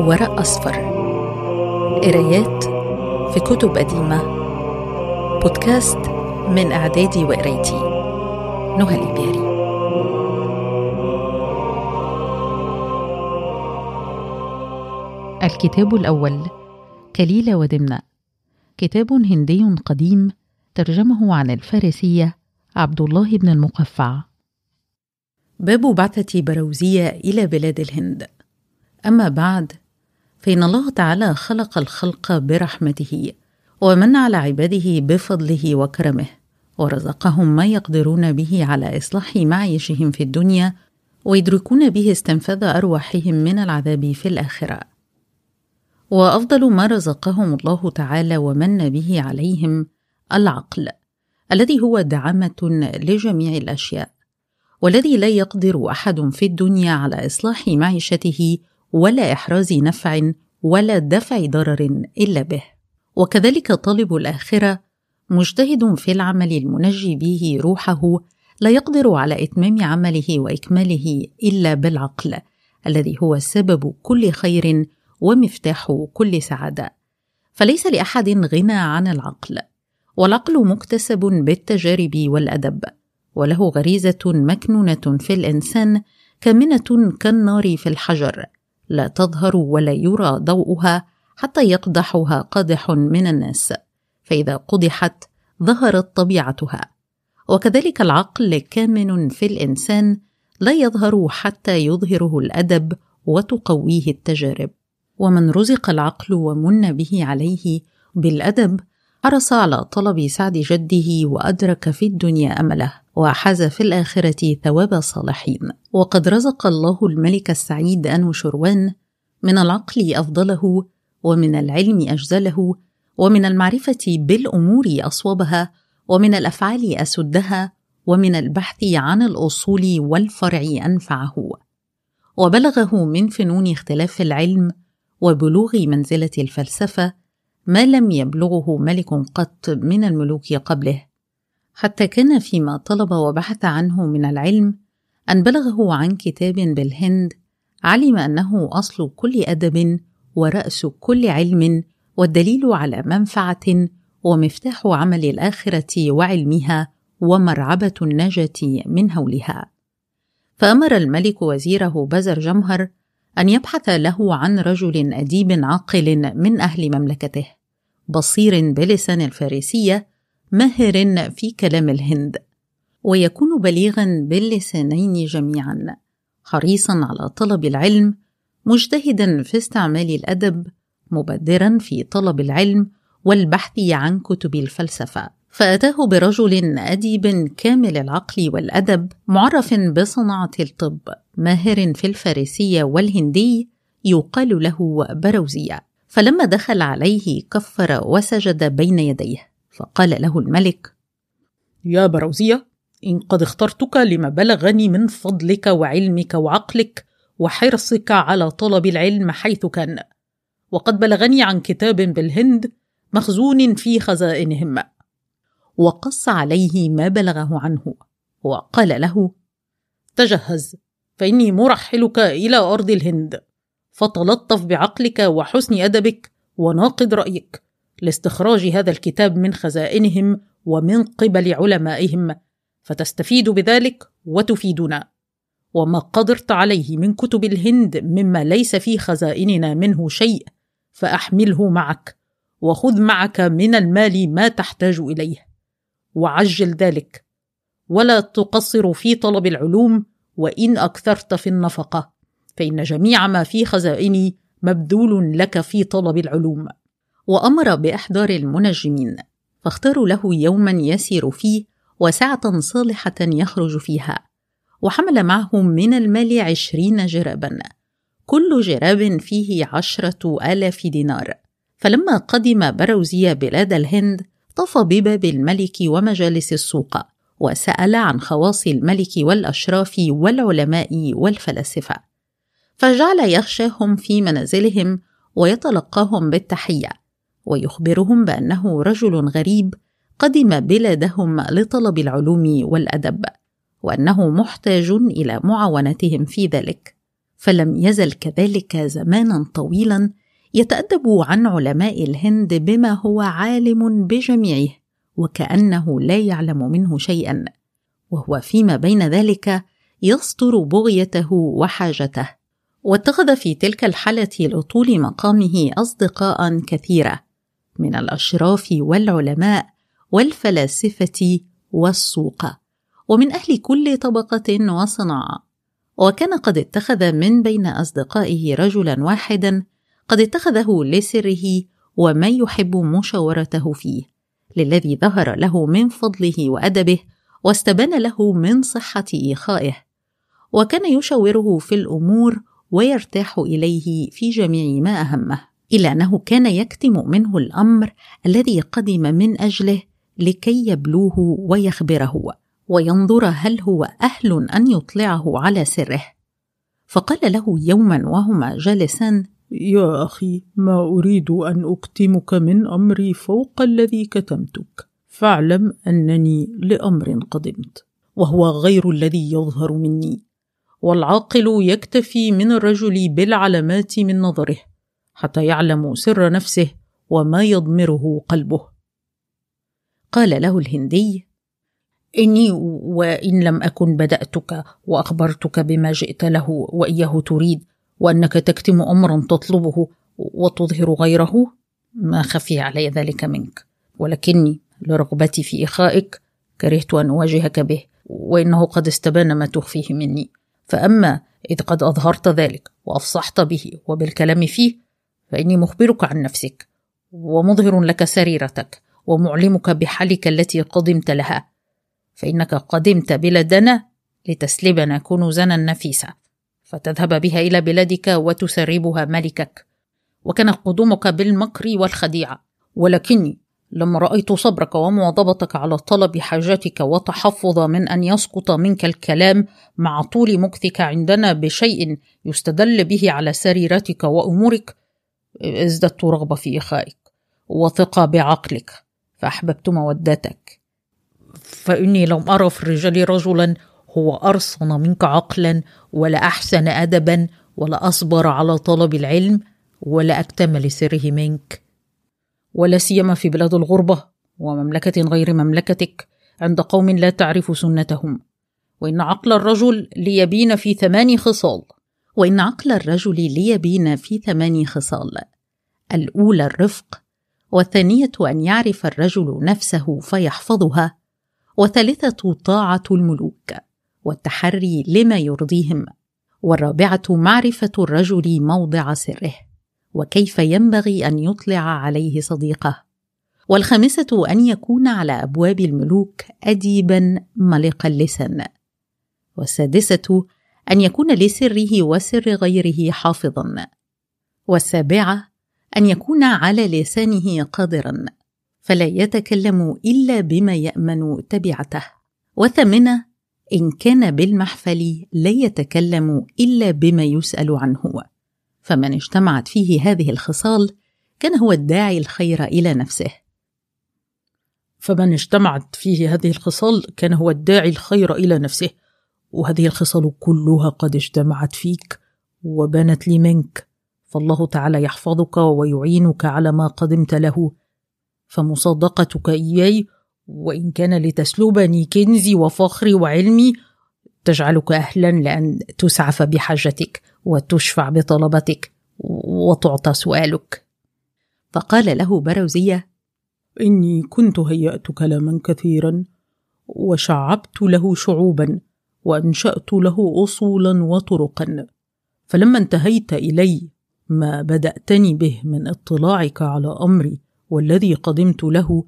ورق أصفر. قرايات في كتب قديمة. بودكاست من إعدادي وقرايتي. نهى الإبياري الكتاب الأول كليلة ودمنة كتاب هندي قديم ترجمه عن الفارسية عبد الله بن المقفع. باب بعثة بروزية إلى بلاد الهند. أما بعد فإن الله تعالى خلق الخلق برحمته ومن على عباده بفضله وكرمه ورزقهم ما يقدرون به على إصلاح معيشهم في الدنيا ويدركون به استنفاذ أرواحهم من العذاب في الآخرة. وأفضل ما رزقهم الله تعالى ومن به عليهم العقل الذي هو دعامة لجميع الأشياء والذي لا يقدر أحد في الدنيا على إصلاح معيشته ولا إحراز نفع ولا دفع ضرر إلا به. وكذلك طالب الآخرة مجتهد في العمل المنجي به روحه لا يقدر على إتمام عمله وإكماله إلا بالعقل الذي هو سبب كل خير ومفتاح كل سعادة. فليس لأحد غنى عن العقل والعقل مكتسب بالتجارب والأدب وله غريزة مكنونة في الإنسان كامنة كالنار في الحجر لا تظهر ولا يرى ضوءها حتى يقدحها قادح من الناس. فإذا قدحت ظهرت طبيعتها. وكذلك العقل كامن في الإنسان لا يظهر حتى يظهره الأدب وتقويه التجارب. ومن رزق العقل ومن به عليه بالأدب حرص على طلب سعد جده وأدرك في الدنيا أمله. وحاز في الآخرة ثواب الصالحين وقد رزق الله الملك السعيد أنوشروان من العقل أفضله ومن العلم أجزله ومن المعرفة بالأمور أصوبها ومن الأفعال أسدها ومن البحث عن الأصول والفرع أنفعه. وبلغه من فنون اختلاف العلم وبلوغ منزلة الفلسفة ما لم يبلغه ملك قط من الملوك قبله. حتى كان فيما طلب وبحث عنه من العلم أن بلغه عن كتاب بالهند علم أنه أصل كل أدب ورأس كل علم والدليل على منفعة ومفتاح عمل الآخرة وعلمها ومرعبة النجاة من هولها. فأمر الملك وزيره بزر جمهر أن يبحث له عن رجل أديب عاقل من أهل مملكته، بصير بلسان الفارسية ماهر في كلام الهند ويكون بليغا باللسانين جميعا حريصا على طلب العلم مجتهدا في استعمال الأدب مبادرا في طلب العلم والبحث عن كتب الفلسفة. فأتاه برجل أديب كامل العقل والأدب معرف بصناعة الطب ماهر في الفارسيه والهندي يقال له بروزية. فلما دخل عليه كفر وسجد بين يديه. فقال له الملك يا بروزية إن قد اخترتك لما بلغني من فضلك وعلمك وعقلك وحرصك على طلب العلم حيث كان وقد بلغني عن كتاب بالهند مخزون في خزائنهم. وقص عليه ما بلغه عنه وقال له تجهز فإني مرحلك إلى أرض الهند فتلطف بعقلك وحسن أدبك وناقض رأيك. لاستخراج هذا الكتاب من خزائنهم ومن قبل علمائهم فتستفيد بذلك وتفيدنا. وما قدرت عليه من كتب الهند مما ليس في خزائننا منه شيء فأحمله معك وخذ معك من المال ما تحتاج إليه. وعجل ذلك. ولا تقصر في طلب العلوم وإن أكثرت في النفقة فإن جميع ما في خزائني مبذول لك في طلب العلوم. وأمر بإحضار المنجمين فاختاروا له يوما يسير فيه وساعة صالحة يخرج فيها وحمل معهم من المال عشرين جرابا كل جراب فيه عشرة آلاف دينار. فلما قدم بروزية بلاد الهند طاف بباب الملك ومجالس السوق وسأل عن خواص الملك والأشراف والعلماء والفلاسفة. فجعل يخشاهم في منازلهم ويتلقاهم بالتحية. ويخبرهم بأنه رجل غريب قدم بلادهم لطلب العلوم والأدب وأنه محتاج إلى معاونتهم في ذلك. فلم يزل كذلك زمانا طويلا يتأدب عن علماء الهند بما هو عالم بجميعه وكأنه لا يعلم منه شيئا. وهو فيما بين ذلك يسطر بغيته وحاجته. واتخذ في تلك الحالة لطول مقامه اصدقاء كثيره من الأشراف والعلماء والفلاسفة والسوق ومن أهل كل طبقة وصناعة. وكان قد اتخذ من بين أصدقائه رجلا واحدا قد اتخذه لسره وما يحب مشاورته فيه للذي ظهر له من فضله وأدبه واستبان له من صحة ايخائه وكان يشاوره في الأمور ويرتاح إليه في جميع ما أهمه. الا أنه كان يكتم منه الأمر الذي قدم من أجله لكي يبلوه ويخبره وينظر هل هو أهل أن يطلعه على سره. فقال له يوما وهما جالسان يا أخي ما أريد أن أكتمك من أمري فوق الذي كتمتك. فاعلم أنني لأمر قدمت وهو غير الذي يظهر مني. والعاقل يكتفي من الرجل بالعلامات من نظره. حتى يعلم سر نفسه وما يضمره قلبه. قال له الهندي إني وإن لم أكن بدأتك وأخبرتك بما جئت له وإياه تريد وأنك تكتم أمرا تطلبه وتظهر غيره ما خفي علي ذلك منك. ولكني لرغبتي في إخائك كرهت أن أواجهك به وإنه قد استبان ما تخفيه مني. فأما إذ قد أظهرت ذلك وأفصحت به وبالكلام فيه فإني مخبرك عن نفسك ومظهر لك سريرتك ومعلمك بحالك التي قدمت لها. فإنك قدمت بلدنا لتسلبنا كنوزنا النفيسة فتذهب بها إلى بلادك وتسربها ملكك. وكان قدومك بالمكر والخديعة. ولكني لما رأيت صبرك ومواظبتك على طلب حاجتك وتحفظ من أن يسقط منك الكلام مع طول مكثك عندنا بشيء يستدل به على سريرتك وأمورك ازددت رغبة في إخائك وثقة بعقلك فأحببت مودتك. فإني لم أرى في الرجال رجلا هو أرصن منك عقلا ولا أحسن ادبا ولا أصبر على طلب العلم ولا اكتمل سره منك. ولا سيما في بلاد الغربة ومملكة غير مملكتك عند قوم لا تعرف سنتهم وإن عقل الرجل ليبين في ثمان خصال. وإن عقل الرجل ليبين في ثمان خصال. الأولى الرفق والثانية أن يعرف الرجل نفسه فيحفظها والثالثه طاعة الملوك والتحري لما يرضيهم والرابعة معرفة الرجل موضع سره وكيف ينبغي أن يطلع عليه صديقه. والخامسة أن يكون على أبواب الملوك اديبا ملق اللسان. والسادسة أن يكون لسره وسر غيره حافظا. والسابعة أن يكون على لسانه قادرا فلا يتكلم إلا بما يأمن تبعته. والثامنة إن كان بالمحفل لا يتكلم إلا بما يسأل عنه. فمن اجتمعت فيه هذه الخصال كان هو الداعي الخير إلى نفسه. فمن اجتمعت فيه هذه الخصال كان هو الداعي الخير إلى نفسه. وهذه الخصال كلها قد اجتمعت فيك وبانت لي منك. فالله تعالى يحفظك ويعينك على ما قدمت له. فمصادقتك إياي وإن كان لتسلبني كنزي وفخري وعلمي تجعلك أهلا لأن تسعف بحاجتك وتشفع بطلبتك وتعطى سؤالك. فقال له بروزية إني كنت هيات كلاما كثيرا وشعبت له شعوبا. وانشات له اصولا وطرقا. فلما انتهيت إلي ما بدأتني به من اطلاعك على أمري والذي قدمت له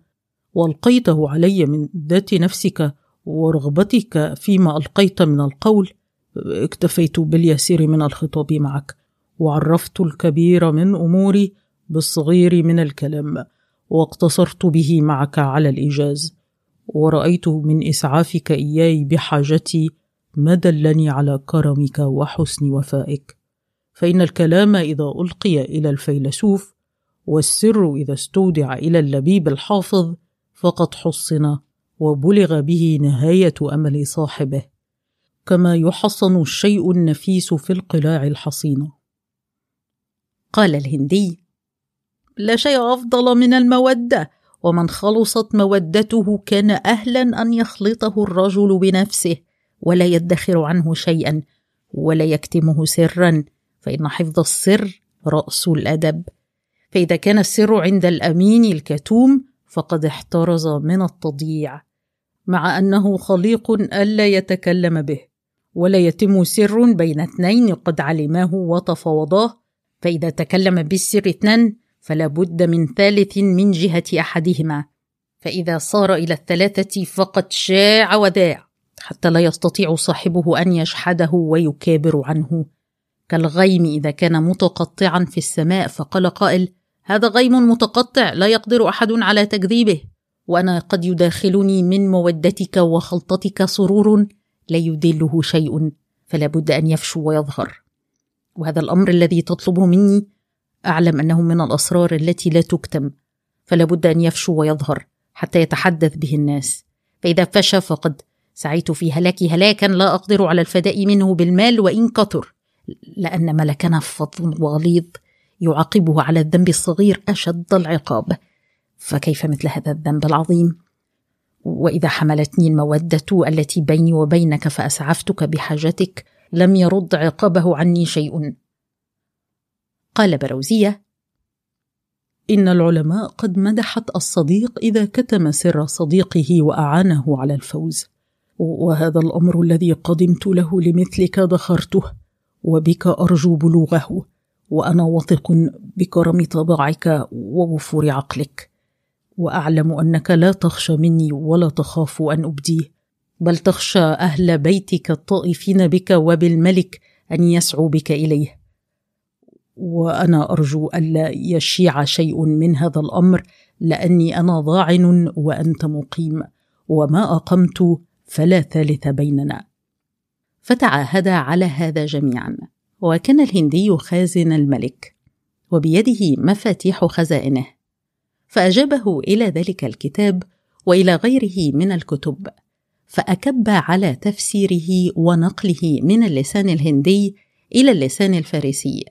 وألقيته علي من ذات نفسك ورغبتك فيما ألقيت من القول اكتفيت باليسير من الخطاب معك وعرفت الكبير من أموري بالصغير من الكلام واقتصرت به معك على الإيجاز ورأيت من إسعافك إياي بحاجتي ما دلني على كرمك وحسن وفائك. فإن الكلام إذا ألقي إلى الفيلسوف والسر إذا استودع إلى اللبيب الحافظ فقد حصن وبلغ به نهاية أمل صاحبه. كما يحصن الشيء النفيس في القلاع الحصينه قال الهندي لا شيء أفضل من المودة ومن خلصت مودته كان أهلا أن يخلطه الرجل بنفسه. ولا يدخر عنه شيئا ولا يكتمه سرا فإن حفظ السر رأس الأدب. فإذا كان السر عند الأمين الكتوم فقد احترز من التضييع مع أنه خليق ألا يتكلم به ولا يتم سر بين اثنين قد علماه وتفاوضاه. فإذا تكلم بالسر اثنان فلا بد من ثالث من جهة أحدهما. فإذا صار إلى الثلاثة فقد شاع وداع. حتى لا يستطيع صاحبه أن يجحده ويكابر عنه. كالغيم إذا كان متقطعا في السماء فقال قائل هذا غيم متقطع لا يقدر أحد على تكذيبه. وأنا قد يداخلني من مودتك وخلطتك سرور لا يدله شيء فلا بد أن يفشو ويظهر. وهذا الأمر الذي تطلبه مني أعلم أنه من الأسرار التي لا تكتم فلا بد أن يفشو ويظهر حتى يتحدث به الناس. فإذا فشى فقد سعيت في هلاكي هلاكا لا أقدر على الفداء منه بالمال وإن كثر لأن ملكنا فظ وغليظ يعاقبه على الذنب الصغير أشد العقاب. فكيف مثل هذا الذنب العظيم؟ وإذا حملتني المودة التي بيني وبينك فأسعفتك بحاجتك لم يرد عقابه عني شيء. قال بروزية إن العلماء قد مدحت الصديق إذا كتم سر صديقه وأعانه على الفوز. وهذا الأمر الذي قدمت له لمثلك ذخرته وبك أرجو بلوغه وأنا واثق بكرم طباعك ووفور عقلك. وأعلم أنك لا تخشى مني ولا تخاف أن أبديه بل تخشى أهل بيتك الطائفين بك وبالملك أن يسعوا بك إليه. وأنا أرجو الا يشيع شيء من هذا الأمر لأني أنا ضاعن وأنت مقيم وما أقمت فلا ثالث بيننا. فتعاهدا على هذا جميعا. وكان الهندي خازن الملك وبيده مفاتيح خزائنه. فأجابه إلى ذلك الكتاب وإلى غيره من الكتب فأكب على تفسيره ونقله من اللسان الهندي إلى اللسان الفارسي.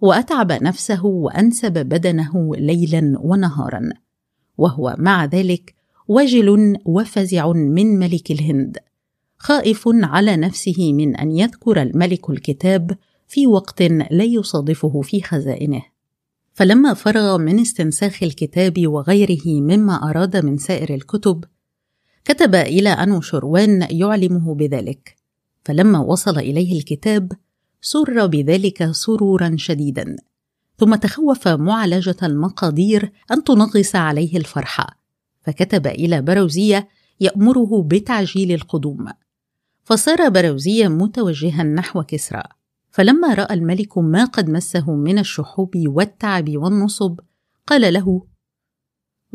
وأتعب نفسه وأنسب بدنه ليلا ونهارا. وهو مع ذلك وجل وفزع من ملك الهند خائف على نفسه من أن يذكر الملك الكتاب في وقت لا يصادفه في خزائنه. فلما فرغ من استنساخ الكتاب وغيره مما أراد من سائر الكتب كتب إلى انوشروان يعلمه بذلك. فلما وصل إليه الكتاب سر بذلك سرورا شديدا. ثم تخوف معالجة المقادير أن تنغص عليه الفرحه فكتب إلى بروزيه يأمره بتعجيل القدوم. فصار بروزيه متوجها نحو كسرى. فلما رأى الملك ما قد مسه من الشحوب والتعب والنصب قال له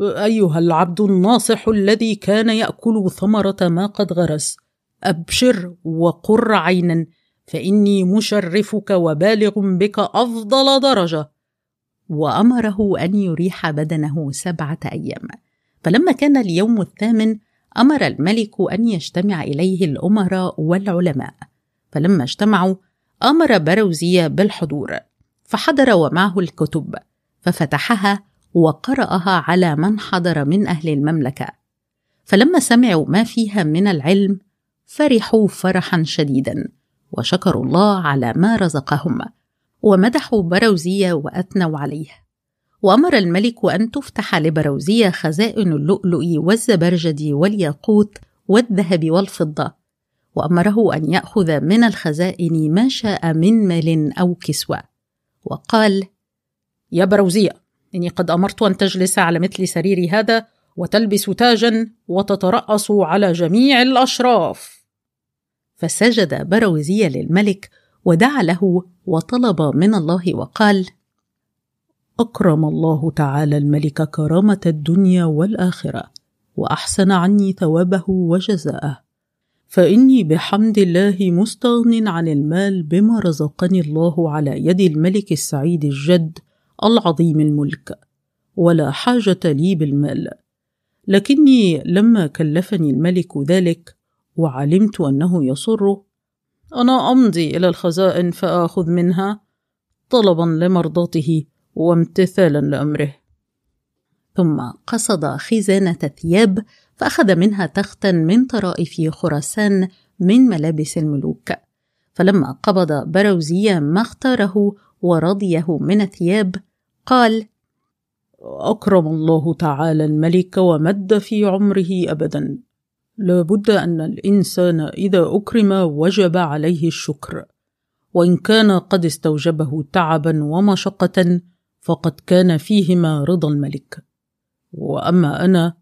أيها العبد الناصح الذي كان يأكل ثمرة ما قد غرس أبشر وقر عينا فإني مشرفك وبالغ بك أفضل درجة. وأمره أن يريح بدنه سبعة أيام. فلما كان اليوم الثامن أمر الملك أن يجتمع إليه الأمراء والعلماء. فلما اجتمعوا أمر بروزيه بالحضور فحضر ومعه الكتب ففتحها وقرأها على من حضر من أهل المملكة. فلما سمعوا ما فيها من العلم فرحوا فرحا شديدا وشكروا الله على ما رزقهم ومدحوا بروزيه وأثنوا عليه. وأمر الملك أن تفتح لبروزية خزائن اللؤلؤ والزبرجد والياقوت والذهب والفضة وأمره أن يأخذ من الخزائن ما شاء من مال أو كسوة. وقال يا بروزية إني قد أمرت أن تجلس على مثل سريري هذا وتلبس تاجا وتترأس على جميع الأشراف. فسجد بروزية للملك ودعا له وطلب من الله وقال أكرم الله تعالى الملك كرامة الدنيا والآخرة وأحسن عني ثوابه وجزاءه. فإني بحمد الله مستغن عن المال بما رزقني الله على يد الملك السعيد الجد العظيم الملك ولا حاجة لي بالمال. لكني لما كلفني الملك ذلك وعلمت أنه يسره أنا أمضي إلى الخزائن فآخذ منها طلبا لمرضاته. وامتثالا لأمره. ثم قصد خزانة ثياب فأخذ منها تختا من طرائف خراسان من ملابس الملوك. فلما قبض بروزية ما اختاره ورضيه من الثياب قال أكرم الله تعالى الملك ومد في عمره أبدا. لابد أن الإنسان إذا أكرم وجب عليه الشكر وإن كان قد استوجبه تعبا ومشقة فقد كان فيهما رضا الملك. وأما أنا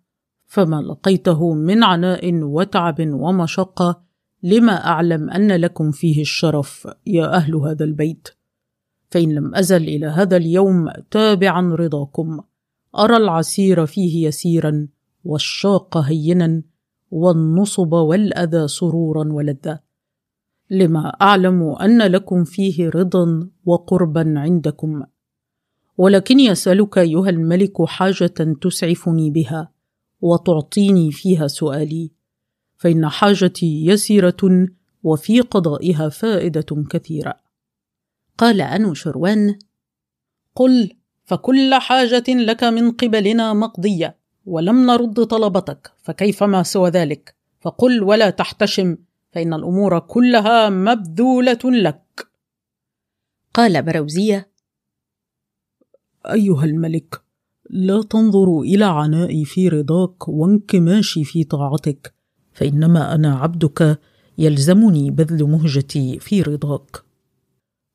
فما لقيته من عناء وتعب ومشقة لما أعلم أن لكم فيه الشرف يا أهل هذا البيت. فإن لم أزل إلى هذا اليوم تابعا رضاكم. أرى العسير فيه يسيرا والشاق هينا والنصب والأذى سرورا ولذة لما أعلم أن لكم فيه رضا وقربا عندكم. ولكني أسألك أيها الملك حاجة تسعفني بها وتعطيني فيها سؤالي. فإن حاجتي يسيرة وفي قضائها فائدة كثيرة. قال أنو شروان قل فكل حاجة لك من قبلنا مقضية ولم نرد طلبتك فكيف ما سوى ذلك؟ فقل ولا تحتشم فإن الأمور كلها مبذولة لك. قال بروزية أيها الملك لا تنظروا إلى عنائي في رضاك وانكماشي في طاعتك فإنما أنا عبدك يلزمني بذل مهجتي في رضاك.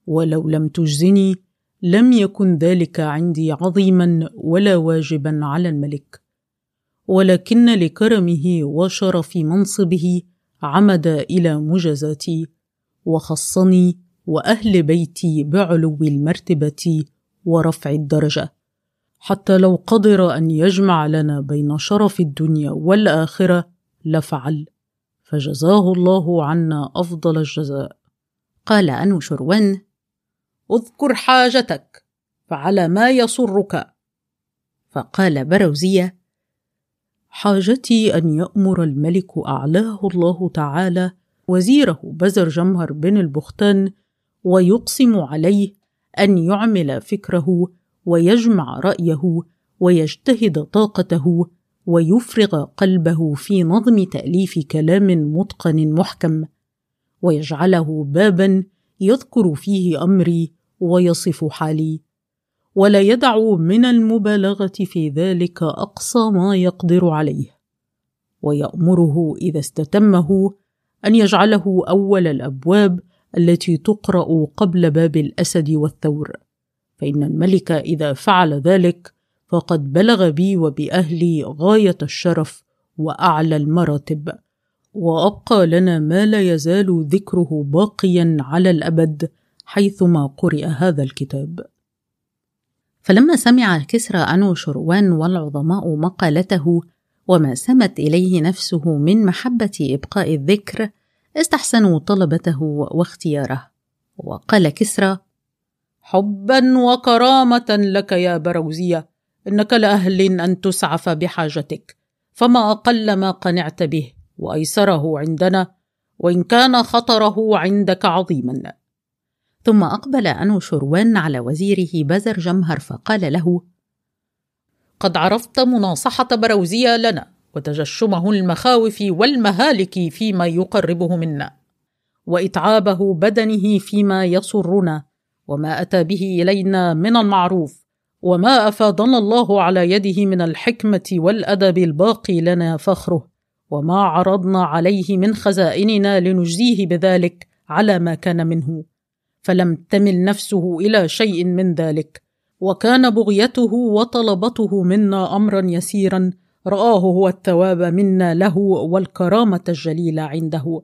ولو لم تجزني لم يكن ذلك عندي عظيما ولا واجبا على الملك. ولكن لكرمه وشرف منصبه عمد إلى مجازاتي وخصني وأهل بيتي بعلو المرتبة ورفع الدرجة. حتى لو قدر أن يجمع لنا بين شرف الدنيا والآخرة لفعل. فجزاه الله عنا أفضل الجزاء. قال أنو شروان اذكر حاجتك فعلى ما يسرك. فقال بروزية حاجتي أن يأمر الملك أعلاه الله تعالى وزيره بزر جمهر بن البختان ويقسم عليه أن يعمل فكره ويجمع رأيه ويجتهد طاقته ويفرغ قلبه في نظم تأليف كلام متقن محكم ويجعله بابا يذكر فيه أمري ويصف حالي. ولا يدع من المبالغة في ذلك أقصى ما يقدر عليه. ويأمره إذا استتمه أن يجعله أول الأبواب التي تقرأ قبل باب الأسد والثور. فإن الملك إذا فعل ذلك فقد بلغ بي وبأهلي غاية الشرف وأعلى المراتب. وأبقى لنا ما لا يزال ذكره باقيا على الأبد حيثما قرئ هذا الكتاب. فلما سمع كسرى أنو شروان والعظماء مقالته وما سمت إليه نفسه من محبة إبقاء الذكر استحسنوا طلبته واختياره. وقال كسرى حبا وكرامة لك يا بروزية إنك لأهل أن تسعف بحاجتك فما أقل ما قنعت به وأيسره عندنا وإن كان خطره عندك عظيما. ثم أقبل أنو شروان على وزيره بزر جمهر فقال له قد عرفت مناصحة بروزية لنا وتجشمه المخاوف والمهالك فيما يقربه منا. وإتعابه بدنه فيما يسرنا. وما أتى به إلينا من المعروف. وما أفادنا الله على يده من الحكمة والأدب الباقي لنا فخره. وما عرضنا عليه من خزائننا لنجزيه بذلك على ما كان منه. فلم تمل نفسه إلى شيء من ذلك. وكان بغيته وطلبته منا أمرا يسيرا. رآه هو الثواب منا له والكرامة الجليلة عنده.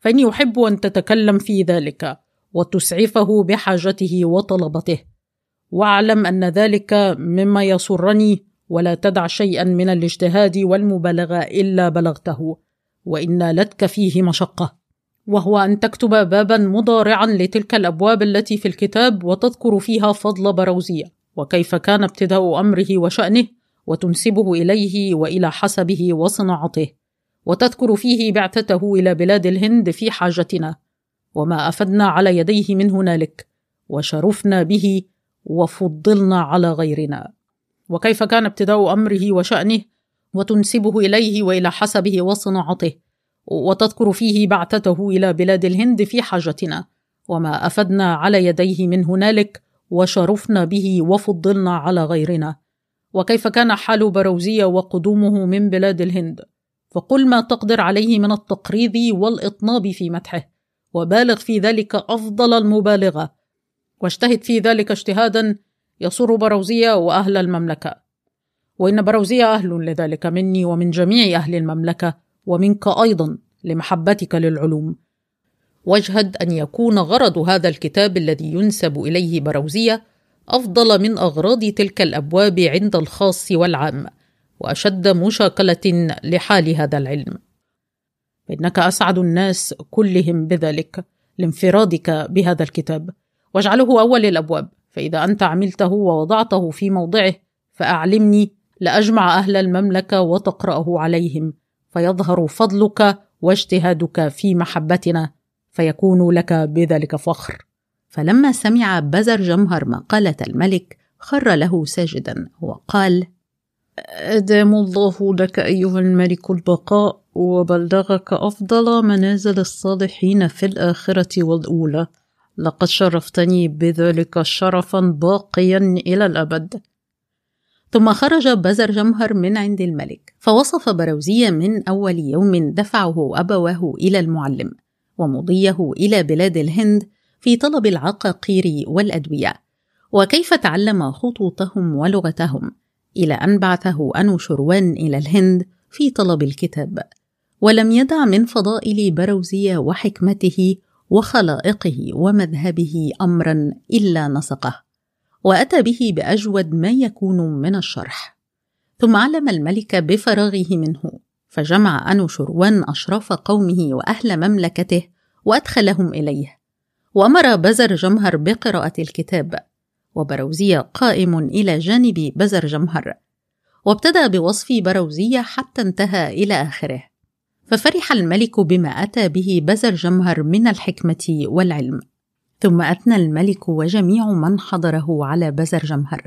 فإني أحب أن تتكلم في ذلك وتسعفه بحاجته وطلبته. واعلم أن ذلك مما يسرني ولا تدع شيئا من الاجتهاد والمبالغة إلا بلغته. وان نالتك فيه مشقة. وهو أن تكتب بابا مضارعا لتلك الأبواب التي في الكتاب وتذكر فيها فضل بروزية وكيف كان ابتداء أمره وشأنه؟ وتنسبه إليه وإلى حسبه وصناعته وتذكر فيه بعثته إلى بلاد الهند في حاجتنا وما أفدنا على يديه من هنالك وشرفنا به وفضلنا على غيرنا. وكيف كان ابتداء أمره وشأنه؟ وتنسبه إليه وإلى حسبه وصناعته وتذكر فيه بعثته إلى بلاد الهند في حاجتنا وما أفدنا على يديه من هنالك وشرفنا به وفضلنا على غيرنا. وكيف كان حال بروزية وقدومه من بلاد الهند. فقل ما تقدر عليه من التقريض والإطناب في مدحه وبالغ في ذلك أفضل المبالغة. واجتهد في ذلك اجتهادا يسر بروزية وأهل المملكة. وإن بروزية أهل لذلك مني ومن جميع أهل المملكة ومنك أيضا لمحبتك للعلوم. واجهد أن يكون غرض هذا الكتاب الذي ينسب إليه بروزية أفضل من أغراض تلك الأبواب عند الخاص والعام وأشد مشاكلة لحال هذا العلم. فإنك أسعد الناس كلهم بذلك لانفرادك بهذا الكتاب. واجعله أول الأبواب فإذا أنت عملته ووضعته في موضعه فأعلمني لأجمع أهل المملكة وتقرأه عليهم فيظهر فضلك واجتهادك في محبتنا فيكون لك بذلك فخر. فلما سمع بزر جمهر مقالة الملك خر له ساجدا وقال أدام الله لك أيها الملك البقاء وبلغك أفضل منازل الصالحين في الآخرة والأولى. لقد شرفتني بذلك شرفا باقيا إلى الأبد. ثم خرج بزر جمهر من عند الملك فوصف بروزية من أول يوم دفعه أبواه إلى المعلم ومضيه إلى بلاد الهند في طلب العقاقير والأدوية وكيف تعلم خطوطهم ولغتهم إلى أن بعثه أنو شروان إلى الهند في طلب الكتاب ولم يدع من فضائل بروزية وحكمته وخلائقه ومذهبه أمرا إلا نسقه وأتى به بأجود ما يكون من الشرح. ثم علم الملك بفراغه منه فجمع أنو شروان أشراف قومه وأهل مملكته وأدخلهم إليه. وأمر بزر جمهر بقراءة الكتاب وبروزية قائم إلى جانب بزر جمهر وابتدأ بوصف بروزية حتى انتهى إلى آخره. ففرح الملك بما أتى به بزر جمهر من الحكمة والعلم ثم أثنى الملك وجميع من حضره على بزر جمهر.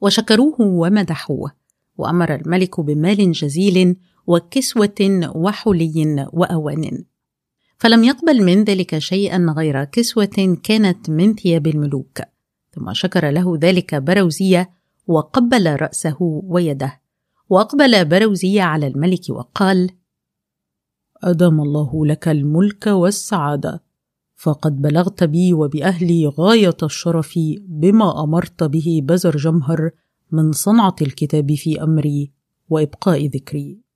وشكروه ومدحوه وأمر الملك بمال جزيل وكسوة وحلي وأوان. فلم يقبل من ذلك شيئا غير كسوة كانت من ثياب الملوك. ثم شكر له ذلك بروزية وقبل رأسه ويده. وأقبل بروزية على الملك وقال أدام الله لك الملك والسعادة فقد بلغت بي وبأهلي غاية الشرف بما أمرت به بزر جمهر من صنعة الكتاب في أمري وإبقاء ذكري.